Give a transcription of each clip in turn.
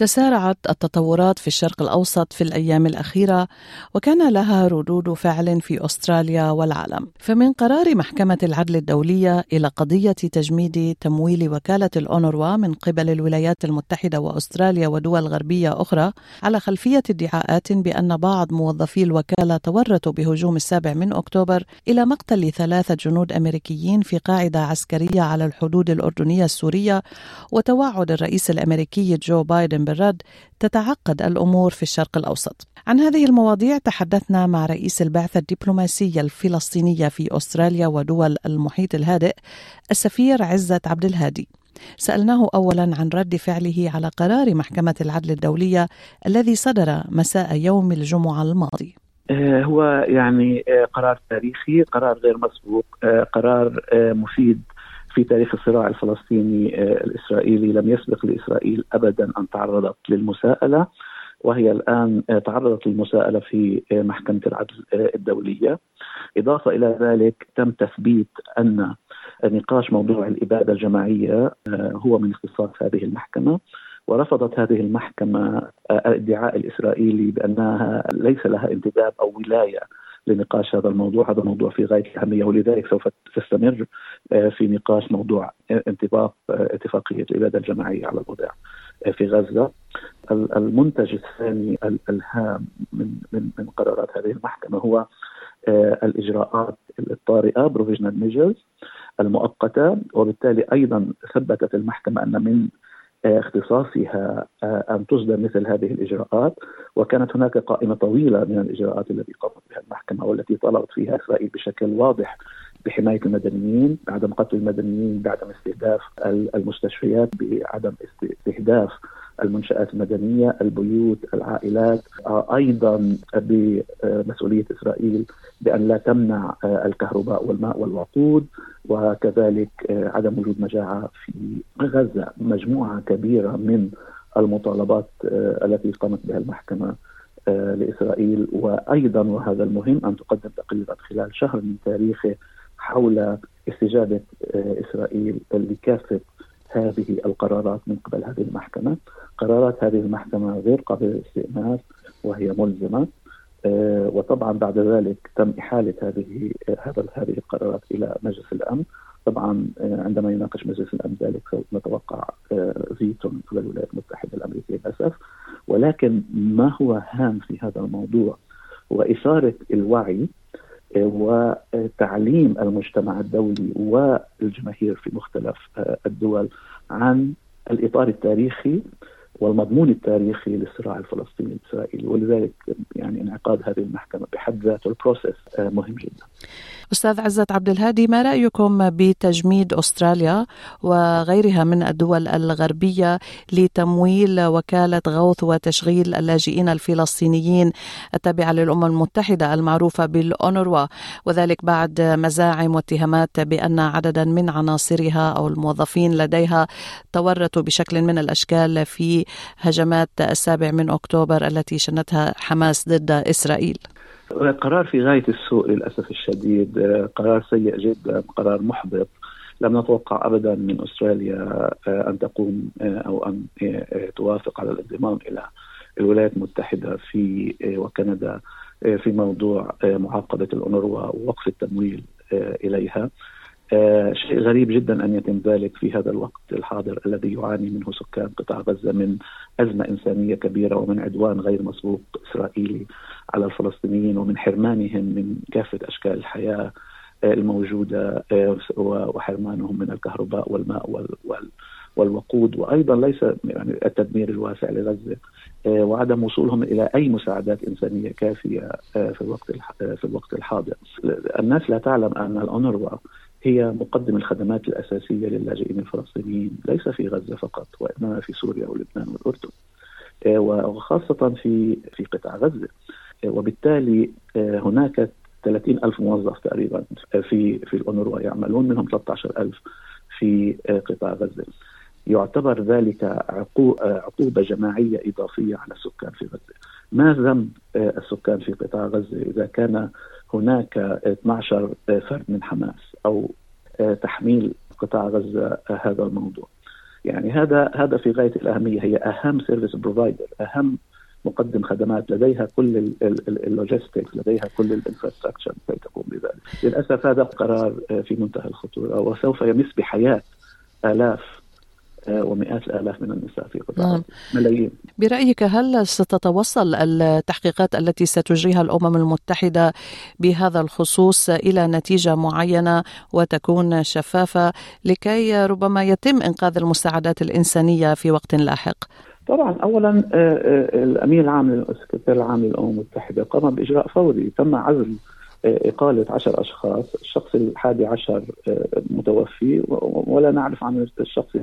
تسارعت التطورات في الشرق الأوسط في الأيام الأخيرة وكان لها ردود فعل في أستراليا والعالم. فمن قرار محكمة العدل الدولية إلى قضية تجميد تمويل وكالة الأونروا من قبل الولايات المتحدة وأستراليا ودول غربية أخرى على خلفية ادعاءات بأن بعض موظفي الوكالة تورطوا بهجوم السابع من أكتوبر إلى مقتل ثلاثة جنود أمريكيين في قاعدة عسكرية على الحدود الأردنية السورية وتوعد الرئيس الأمريكي جو بايدن بالرد تتعقد الأمور في الشرق الأوسط. عن هذه المواضيع تحدثنا مع رئيس البعثة الدبلوماسيه الفلسطينيه في أستراليا ودول المحيط الهادئ السفير عزت عبد الهادي. سألناه أولا عن رد فعله على قرار محكمة العدل الدولية الذي صدر مساء يوم الجمعة الماضي آه، هو يعني آه، قرار تاريخي قرار غير مسبوق آه، قرار مفيد في تاريخ الصراع الفلسطيني آه، الإسرائيلي لم يسبق لإسرائيل ابدا أن تعرضت للمساءلة وهي الآن آه، تعرضت للمساءلة في آه، محكمة العدل الدولية. إضافة إلى ذلك تم تثبيت أن نقاش موضوع الإبادة الجماعية هو من اختصاص هذه المحكمة ورفضت هذه المحكمة الادعاء الإسرائيلي بأنها ليس لها انتداب أو ولاية لنقاش هذا الموضوع. هذا موضوع في غاية الأهمية ولذلك سوف تستمر آه، في نقاش موضوع انطباق آه، اتفاقية الإبادة الجماعية على الوضع آه، في غزة. المنتج الثاني الهام من من من قرارات هذه المحكمة هو الإجراءات الطارئة provisional measures المؤقتة وبالتالي أيضا ثبتت المحكمة أن من اختصاصها آه، أن تصدر مثل هذه الإجراءات. وكانت هناك قائمة طويلة من الإجراءات التي قامت بها المحكمة والتي طلبت فيها إسرائيل بشكل واضح بحماية المدنيين، بعدم قتل المدنيين، بعدم استهداف المستشفيات، بعدم استهداف المنشآت المدنية البيوت العائلات آه، أيضا بمسؤولية إسرائيل بأن لا تمنع آه، الكهرباء والماء والوقود وكذلك آه، عدم وجود مجاعة في غزة. مجموعة كبيرة من المطالبات التي قامت بها المحكمة لإسرائيل. وأيضا وهذا المهم أن تقدم تقريرا خلال شهر من تاريخه حول استجابة إسرائيل لكافة هذه القرارات من قبل هذه المحكمة. قرارات هذه المحكمة غير قابلة للاستئناف وهي ملزمة. آه، وطبعا بعد ذلك تم إحالة هذه هذا هذه القرارات إلى مجلس الأمن. طبعا آه، عندما يناقش مجلس الأمن ذلك نتوقع آه، فيتو من قبل الولايات المتحدة الأمريكية للأسف ولكن ما هو هام في هذا الموضوع؟ وإثارة الوعي وتعليم المجتمع الدولي والجماهير في مختلف الدول عن الإطار التاريخي. والمضمون التاريخي للصراع الفلسطيني الإسرائيلي ولذلك يعني انعقاد هذه المحكمة بحد ذاته البروسيس مهم جدا. أستاذ عزت عبد الهادي ما رأيكم بتجميد أستراليا وغيرها من الدول الغربية لتمويل وكالة غوث وتشغيل اللاجئين الفلسطينيين التابعة للأمم المتحدة المعروفة بالأونروا وذلك بعد مزاعم واتهامات بأن عددا من عناصرها أو الموظفين لديها تورطوا بشكل من الأشكال في هجمات السابع من أكتوبر التي شنتها حماس ضد إسرائيل. قرار في غاية السوء للأسف الشديد قرار سيء جدا قرار محبط. لم نتوقع ابدا من أستراليا أن تقوم أو أن توافق على الانضمام إلى الولايات المتحدة في وكندا في موضوع معاقبه الأونروا ووقف التمويل إليها. شيء غريب جدا أن يتم ذلك في هذا الوقت الحاضر الذي يعاني منه سكان قطاع غزة من أزمة إنسانية كبيرة ومن عدوان غير مسبوق إسرائيلي على الفلسطينيين ومن حرمانهم من كافة أشكال الحياة الموجودة وحرمانهم من الكهرباء والماء والوقود وأيضا ليس يعني التدمير الواسع لغزة وعدم وصولهم إلى أي مساعدات إنسانية كافية في الوقت في الوقت الحاضر. الناس لا تعلم أن الأونروا هي مقدم الخدمات الأساسية للاجئين الفلسطينيين ليس في غزة فقط وإنما في سوريا ولبنان والأردن. وخاصة في في قطاع غزة. وبالتالي آه، هناك 30 ألف موظف تقريبا في في الأونروا يعملون منهم 13 ألف في آه، قطاع غزة يعتبر ذلك عقوبة جماعية إضافية على السكان في غزة ما ذنب السكان في قطاع غزة إذا كان هناك 12 فرد من حماس أو تحميل قطاع غزة هذا الموضوع. يعني هذا هذا في غاية الأهمية. هي أهم service provider أهم مقدم خدمات. لديها كل ال logistics لديها كل ال infrastructure كي تقوم بذلك. للأسف هذا القرار في منتهى الخطورة. وسوف يمس بحياة آلاف ومئات الآلاف من النساء في قطاع نعم. ملايين برأيك هل ستتوصل التحقيقات التي ستجريها الأمم المتحدة بهذا الخصوص إلى نتيجة معينة وتكون شفافة لكي ربما يتم إنقاذ المساعدات الإنسانية في وقت لاحق؟ طبعا اولا الأمين العام السكرتير العام للأمم المتحدة قام بإجراء فوري تم عزل إقالة عشر أشخاص الشخص الحادي عشر متوفي ولا نعرف عن الشخص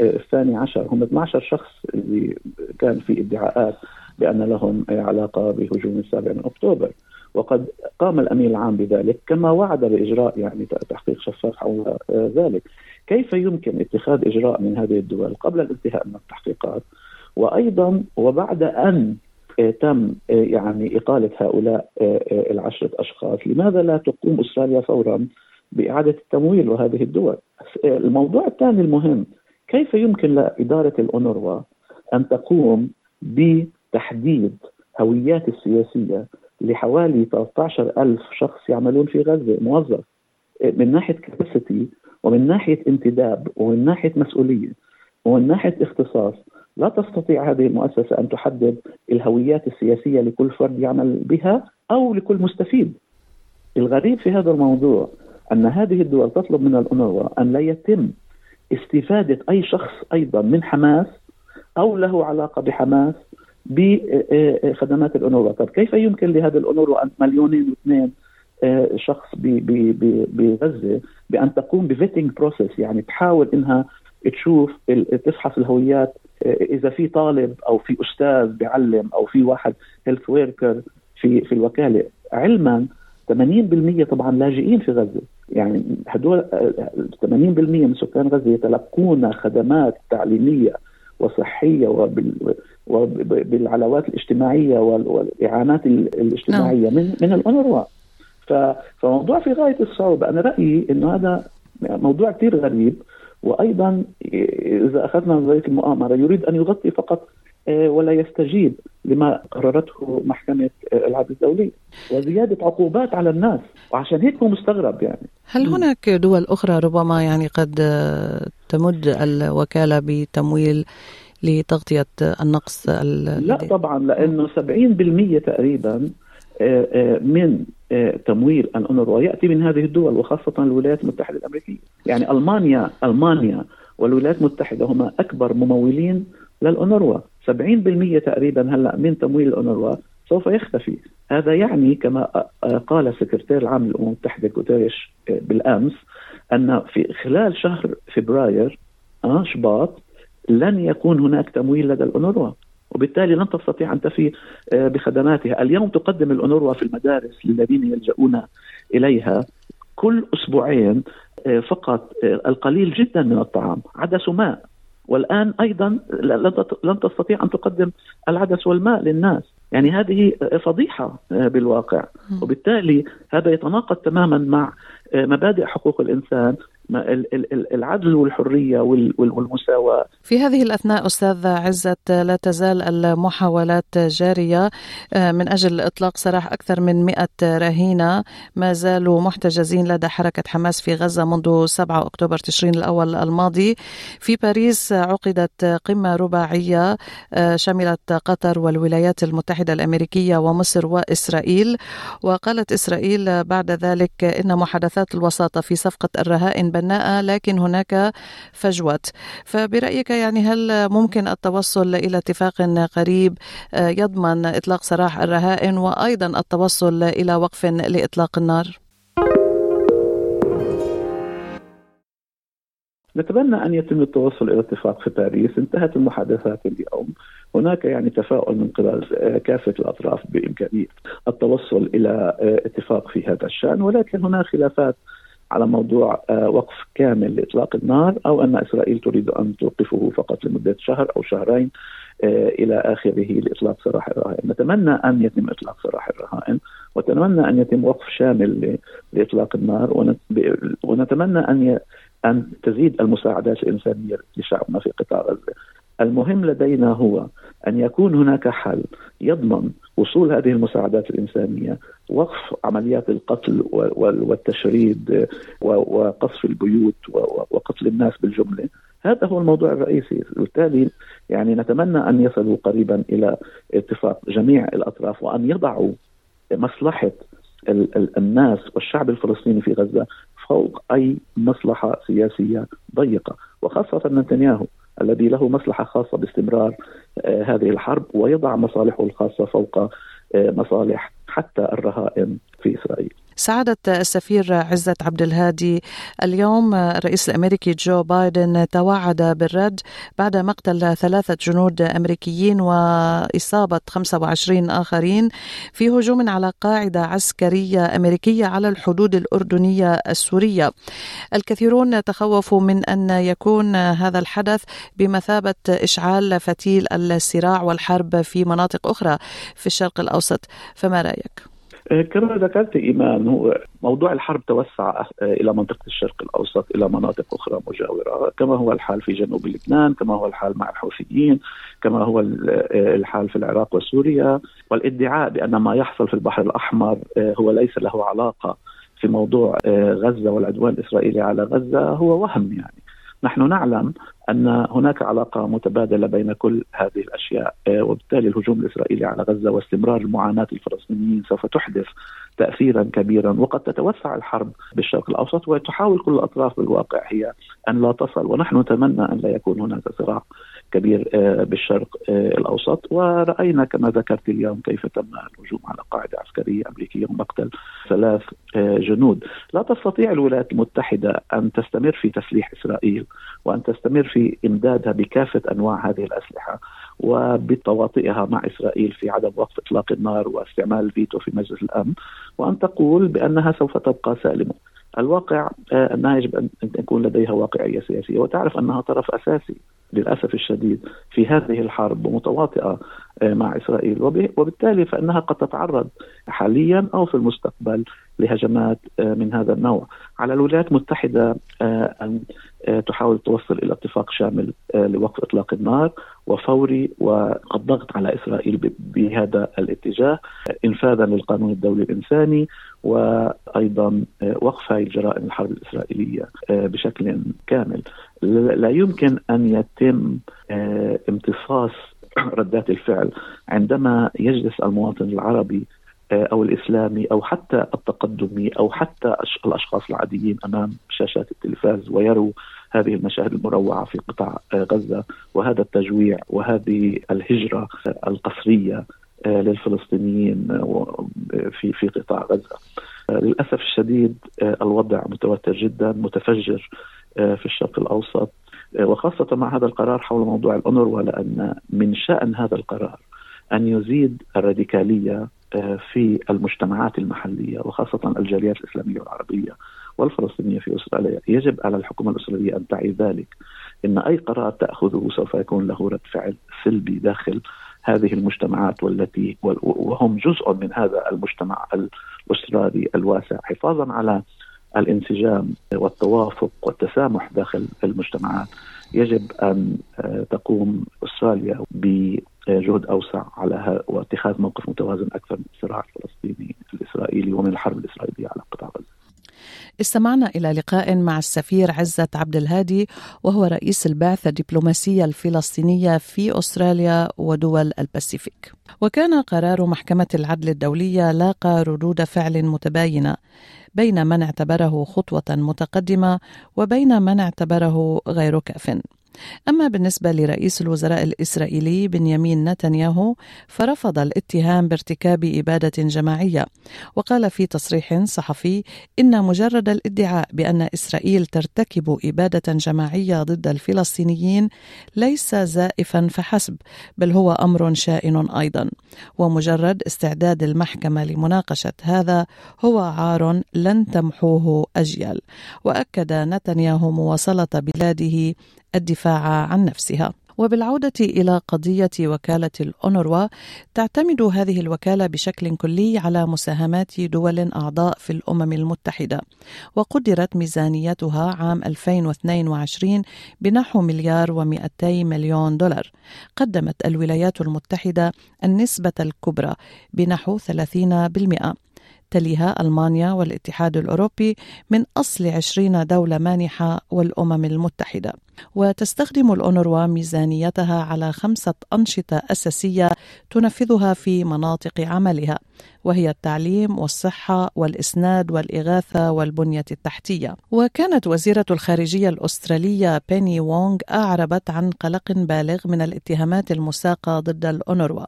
الثاني عشر. هم 12 شخص اللي كان في ادعاءات بأن لهم علاقة بهجوم السابع من أكتوبر. وقد قام الأمين العام بذلك كما وعد بإجراء يعني تحقيق شفاف حول ذلك. كيف يمكن اتخاذ إجراء من هذه الدول قبل الانتهاء من التحقيقات؟ وأيضا وبعد أن تم يعني إقالة هؤلاء العشرة أشخاص، لماذا لا تقوم أستراليا فورا بإعادة التمويل وهذه الدول؟ الموضوع الثاني المهم كيف يمكن لإدارة الأونروا أن تقوم بتحديد هويات السياسية لحوالي 13 ألف شخص يعملون في غزة؟ موظف. من ناحية كاباسيتي ومن ناحية انتداب ومن ناحية مسؤولية ومن ناحية اختصاص لا تستطيع هذه المؤسسة أن تحدد الهويات السياسية لكل فرد يعمل بها أو لكل مستفيد. الغريب في هذا الموضوع أن هذه الدول تطلب من الأونروا أن لا يتم استفادة أي شخص أيضا من حماس أو له علاقة بحماس بخدمات الأونروا طب كيف يمكن لهذا الأونروا أن مليونين واثنين شخص بغزة بأن تقوم ب vetting process يعني تحاول إنها تشوف تفحص الهويات إذا في طالب أو في أستاذ بيعلم أو في واحد هيلث وركر في في الوكالة. علما 80% طبعا لاجئين في غزة. يعني هدول 80% من سكان غزة يتلقون خدمات تعليمية وصحية وبال وبالعلاوات الاجتماعية والإعانات الاجتماعية نعم. من من الانروا فموضوع في غاية الصعوبة أنا رأيي إنه هذا موضوع كثير غريب وأيضا إذا أخذنا نظريه المؤامرة يريد أن يغطي فقط ولا يستجيب لما قررته محكمة العدل الدولي. وزيادة عقوبات على الناس. وعشان هيك هو مستغرب يعني. هل هناك دول أخرى ربما يعني قد تمد الوكالة بتمويل لتغطية النقص لا طبعا لأنه 70% تقريبا من تمويل الأونروا يأتي من هذه الدول وخاصة الولايات المتحدة الأمريكية. يعني ألمانيا ألمانيا والولايات المتحدة هما أكبر ممولين للأونروا. 70% تقريبا هلأ من تمويل الأونروا سوف يختفي. هذا يعني كما قال السكرتير العام للأمم المتحدة كوتيريش بالأمس أن في خلال شهر فبراير شباط لن يكون هناك تمويل لدى الأونروا وبالتالي لن تستطيع أن تفي بخدماتها، اليوم تقدم الأونروا في المدارس للذين يلجؤون إليها كل أسبوعين فقط القليل جدا من الطعام، عدس وماء، والآن أيضا لن تستطيع أن تقدم العدس والماء للناس، يعني هذه فضيحة بالواقع، وبالتالي هذا يتناقض تماما مع مبادئ حقوق الإنسان العدل والحرية والمساواة. في هذه الأثناء أستاذ عزت لا تزال المحاولات جارية من أجل إطلاق سراح أكثر من 100 رهينة ما زالوا محتجزين لدى حركة حماس في غزة منذ 7 أكتوبر تشرين الأول الماضي. في باريس عقدت قمة رباعية شملت قطر والولايات المتحدة الأمريكية ومصر وإسرائيل وقالت إسرائيل بعد ذلك إن محادثات الوساطة في صفقة الرهائن بناءة لكن هناك فجوة فبرأيك يعني هل ممكن التوصل إلى اتفاق قريب يضمن إطلاق سراح الرهائن وأيضا التوصل إلى وقف لإطلاق النار؟ نتمنى أن يتم التوصل إلى اتفاق في باريس، انتهت المحادثات اليوم، هناك يعني تفاؤل من قبل كافة الأطراف بإمكانية التوصل إلى اتفاق في هذا الشأن، ولكن هناك خلافات على موضوع وقف كامل لإطلاق النار أو أن إسرائيل تريد أن توقفه فقط لمدة شهر أو شهرين إلى آخره لإطلاق سراح الرهائن، نتمنى أن يتم إطلاق سراح الرهائن ونتمنى أن يتم وقف شامل لإطلاق النار ونتمنى أن أن تزيد المساعدات الإنسانية لشعبنا في قطاع غزة. المهم لدينا هو أن يكون هناك حل يضمن وصول هذه المساعدات الإنسانية، وقف عمليات القتل والتشريد وقصف البيوت وقتل الناس بالجملة، هذا هو الموضوع الرئيسي، وبالتالي يعني نتمنى أن يصلوا قريبا إلى اتفاق جميع الأطراف وأن يضعوا مصلحة الناس والشعب الفلسطيني في غزة فوق أي مصلحة سياسية ضيقة وخاصة نتنياهو. الذي له مصلحة خاصة باستمرار هذه الحرب ويضع مصالحه الخاصة فوق مصالح حتى الرهائن في إسرائيل. سعادة السفير عزت عبد الهادي اليوم الرئيس الأمريكي جو بايدن توعد بالرد بعد مقتل ثلاثة جنود أمريكيين وإصابة 25 آخرين في هجوم على قاعدة عسكرية أمريكية على الحدود الأردنية السورية. الكثيرون تخوفوا من أن يكون هذا الحدث بمثابة إشعال فتيل الصراع والحرب في مناطق أخرى في الشرق الأوسط، فما رأيك؟ كما ذكرت إيمان هو موضوع الحرب توسع إلى منطقة الشرق الأوسط إلى مناطق أخرى مجاورة كما هو الحال في جنوب لبنان كما هو الحال مع الحوثيين كما هو الحال في العراق وسوريا. والادعاء بأن ما يحصل في البحر الأحمر هو ليس له علاقة في موضوع غزة والعدوان الإسرائيلي على غزة هو وهم يعني. نحن نعلم أن هناك علاقة متبادلة بين كل هذه الأشياء وبالتالي الهجوم الإسرائيلي على غزة واستمرار معاناة الفلسطينيين سوف تحدث تاثيرا كبيرا وقد تتوسع الحرب بالشرق الأوسط وتحاول كل الأطراف بالواقع هي أن لا تصل ونحن نتمنى أن لا يكون هناك صراع كبير بالشرق الأوسط. ورأينا كما ذكرت اليوم كيف تم الهجوم على قاعدة عسكرية أمريكية ومقتل ثلاث جنود، لا تستطيع الولايات المتحدة أن تستمر في تسليح إسرائيل وأن تستمر في إمدادها بكافة أنواع هذه الأسلحة. وبتواطئها مع إسرائيل في عدم وقف إطلاق النار واستعمال الفيتو في مجلس الأمن وأن تقول بأنها سوف تبقى سالمة. الواقع أنها يجب أن يكون لديها واقعية سياسية وتعرف أنها طرف أساسي للأسف الشديد في هذه الحرب ومتواطئة مع إسرائيل. وبالتالي فإنها قد تتعرض حاليا أو في المستقبل لهجمات من هذا النوع. على الولايات المتحدة أن تحاول توصل إلى اتفاق شامل لوقف إطلاق النار وفوري والضغط على إسرائيل بهذا الاتجاه انفاذا للقانون الدولي الإنساني وأيضا وقف هذه الجرائم الحرب الإسرائيلية بشكل كامل. لا يمكن أن يتم امتصاص ردات الفعل عندما يجلس المواطن العربي أو الإسلامي أو حتى التقدمي أو حتى الأشخاص العاديين أمام شاشات التلفاز ويروا هذه المشاهد المروعة في قطاع غزة وهذا التجويع وهذه الهجرة القسريه للفلسطينيين في في قطاع غزة. للأسف الشديد الوضع متوتر جدا متفجر في الشرق الأوسط وخاصة مع هذا القرار حول موضوع الأونروا لأن من شأن هذا القرار أن يزيد الراديكالية في المجتمعات المحلية وخاصة الجاليات الإسلامية والعربية والفلسطينية في أستراليا، يجب على الحكومة الأسترالية أن تعي ذلك إن أي قرار تأخذه سوف يكون له رد فعل سلبي داخل هذه المجتمعات والتي وهم جزء من هذا المجتمع الأسترالي الواسع. حفاظا على الانسجام والتوافق والتسامح داخل المجتمعات يجب أن تقوم أستراليا بجهد أوسع على واتخاذ موقف متوازن أكثر من الصراع الفلسطيني الإسرائيلي ومن الحرب الإسرائيلية على قطاع غزة. استمعنا إلى لقاء مع السفير عزت عبد الهادي وهو رئيس البعثة الدبلوماسية الفلسطينية في أستراليا ودول الباسيفيك. وكان قرار محكمة العدل الدولية لاقى ردود فعل متباينة بين من اعتبره خطوة متقدمة وبين من اعتبره غير كاف. أما بالنسبة لرئيس الوزراء الإسرائيلي بنيامين نتنياهو فرفض الاتهام بارتكاب إبادة جماعية. وقال في تصريح صحفي إن مجرد الادعاء بأن إسرائيل ترتكب إبادة جماعية ضد الفلسطينيين ليس زائفا فحسب بل هو أمر شائن أيضا. ومجرد استعداد المحكمة لمناقشة هذا هو عار لن تمحوه أجيال. وأكد نتنياهو مواصلة بلاده الدفاع عن نفسها. وبالعودة إلى قضية وكالة الأونروا تعتمد هذه الوكالة بشكل كلي على مساهمات دول أعضاء في الأمم المتحدة. وقدرت ميزانيتها عام 2022 بنحو مليار و200 مليون دولار. قدمت الولايات المتحدة النسبة الكبرى بنحو 30% تليها ألمانيا والاتحاد الأوروبي من أصل 20 دولة مانحة والأمم المتحدة. وتستخدم الأونروا ميزانيتها على خمسة أنشطة أساسية تنفذها في مناطق عملها وهي التعليم والصحة والإسناد والإغاثة والبنية التحتية. وكانت وزيرة الخارجية الأسترالية بيني وونغ أعربت عن قلق بالغ من الاتهامات المساقة ضد الأونروا.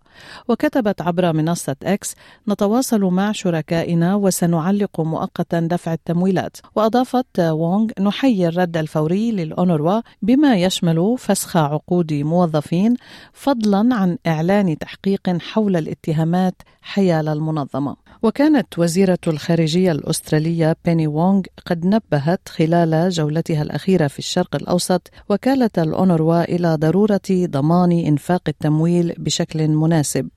وكتبت عبر منصة إكس نتواصل مع شركائنا وسنعلق مؤقتا دفع التمويلات وأضافت وونغ نحيي الرد الفوري للأونروا بما يشمل فسخ عقود موظفين فضلا عن إعلان تحقيق حول الاتهامات حيال المنظمة. وكانت وزيرة الخارجية الأسترالية بيني وونغ قد نبهت خلال جولتها الأخيرة في الشرق الأوسط وكالة الأونروا إلى ضرورة ضمان إنفاق التمويل بشكل مناسب.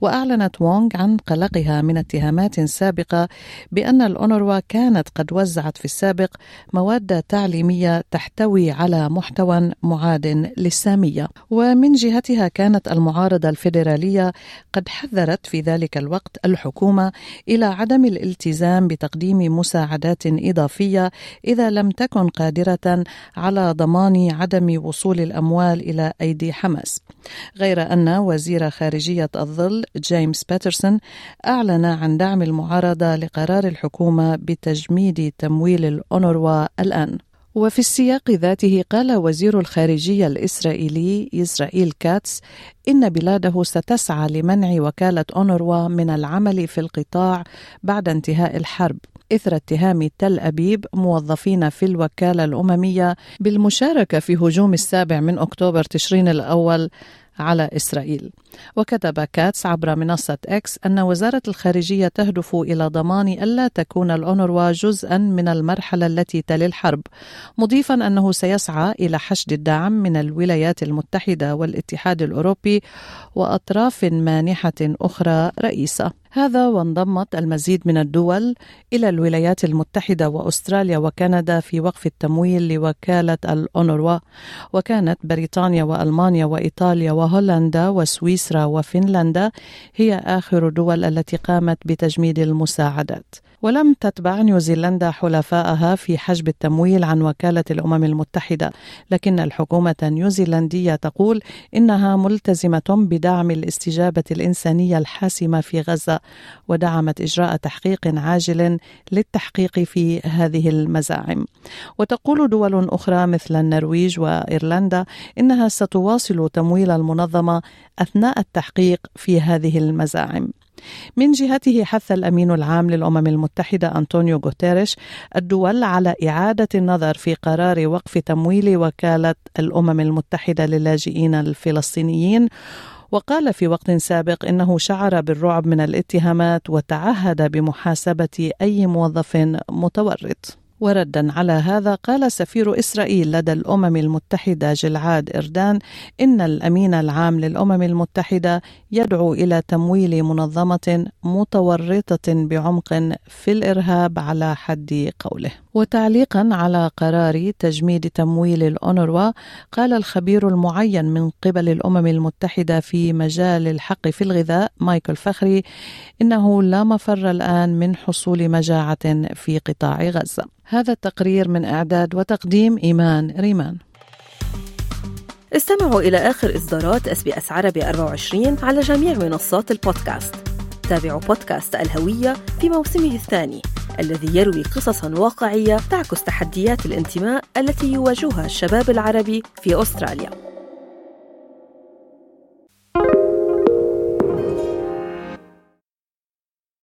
وأعلنت وونغ عن قلقها من اتهامات سابقة بأن الأونروا كانت قد وزعت في السابق مواد تعليمية تحتوي على محتوى معاد للسامية. ومن جهتها كانت المعارضة الفيدرالية قد حذرت في ذلك الوقت الحكومة إلى عدم الالتزام بتقديم مساعدات إضافية إذا لم تكن قادرة على ضمان عدم وصول الأموال إلى أيدي حماس. غير أن وزير خارجية الظل جيمس باترسون أعلن عن دعم المعارضة لقرار الحكومة بتجميد تمويل الأونروا الآن. وفي السياق ذاته قال وزير الخارجية الإسرائيلي إسرائيل كاتس إن بلاده ستسعى لمنع وكالة أونروا من العمل في القطاع بعد انتهاء الحرب. إثر اتهام تل أبيب موظفين في الوكالة الأممية بالمشاركة في هجوم السابع من أكتوبر تشرين الأول على إسرائيل. وكتب كاتس عبر منصة إكس أن وزارة الخارجية تهدف إلى ضمان ألا تكون الأونروا جزءا من المرحلة التي تلي الحرب مضيفا أنه سيسعى إلى حشد الدعم من الولايات المتحدة والاتحاد الأوروبي وأطراف مانحة أخرى رئيسة. هذا وانضمت المزيد من الدول إلى الولايات المتحدة وأستراليا وكندا في وقف التمويل لوكالة الأونروا وكانت بريطانيا وألمانيا وإيطاليا وهولندا وسويسرا وفنلندا هي آخر الدول التي قامت بتجميد المساعدات. ولم تتبع نيوزيلندا حلفائها في حجب التمويل عن وكالة الأمم المتحدة. لكن الحكومة النيوزيلندية تقول إنها ملتزمة بدعم الاستجابة الإنسانية الحاسمة في غزة ودعمت إجراء تحقيق عاجل للتحقيق في هذه المزاعم. وتقول دول أخرى مثل النرويج وإيرلندا إنها ستواصل تمويل المنظمة أثناء التحقيق في هذه المزاعم. من جهته حث الأمين العام للأمم المتحدة أنطونيو غوتيريش الدول على إعادة النظر في قرار وقف تمويل وكالة الأمم المتحدة للاجئين الفلسطينيين. وقال في وقت سابق إنه شعر بالرعب من الاتهامات وتعهد بمحاسبة أي موظف متورط. وردا على هذا قال سفير إسرائيل لدى الأمم المتحدة جلعاد إردان إن الأمين العام للأمم المتحدة يدعو إلى تمويل منظمة متورطة بعمق في الإرهاب على حد قوله. وتعليقا على قرار تجميد تمويل الأونروا قال الخبير المعين من قبل الأمم المتحدة في مجال الحق في الغذاء مايكل فخري إنه لا مفر الآن من حصول مجاعة في قطاع غزة. هذا التقرير من إعداد وتقديم إيمان ريمان. استمعوا إلى آخر إصدارات اس بي إس عربي 24 على جميع منصات البودكاست. تابعوا بودكاست الهوية في موسمه الثاني. الذي يروي قصصا واقعية تعكس تحديات الانتماء التي يواجهها الشباب العربي في أستراليا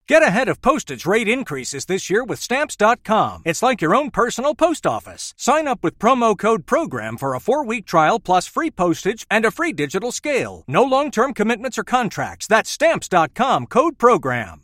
Get ahead of postage rate increases this year with Stamps.com. It's like your own personal post office. Sign up with promo code PROGRAM for a four week trial plus free postage and a free digital scale. No long term commitments or contracts. That's Stamps.com code PROGRAM.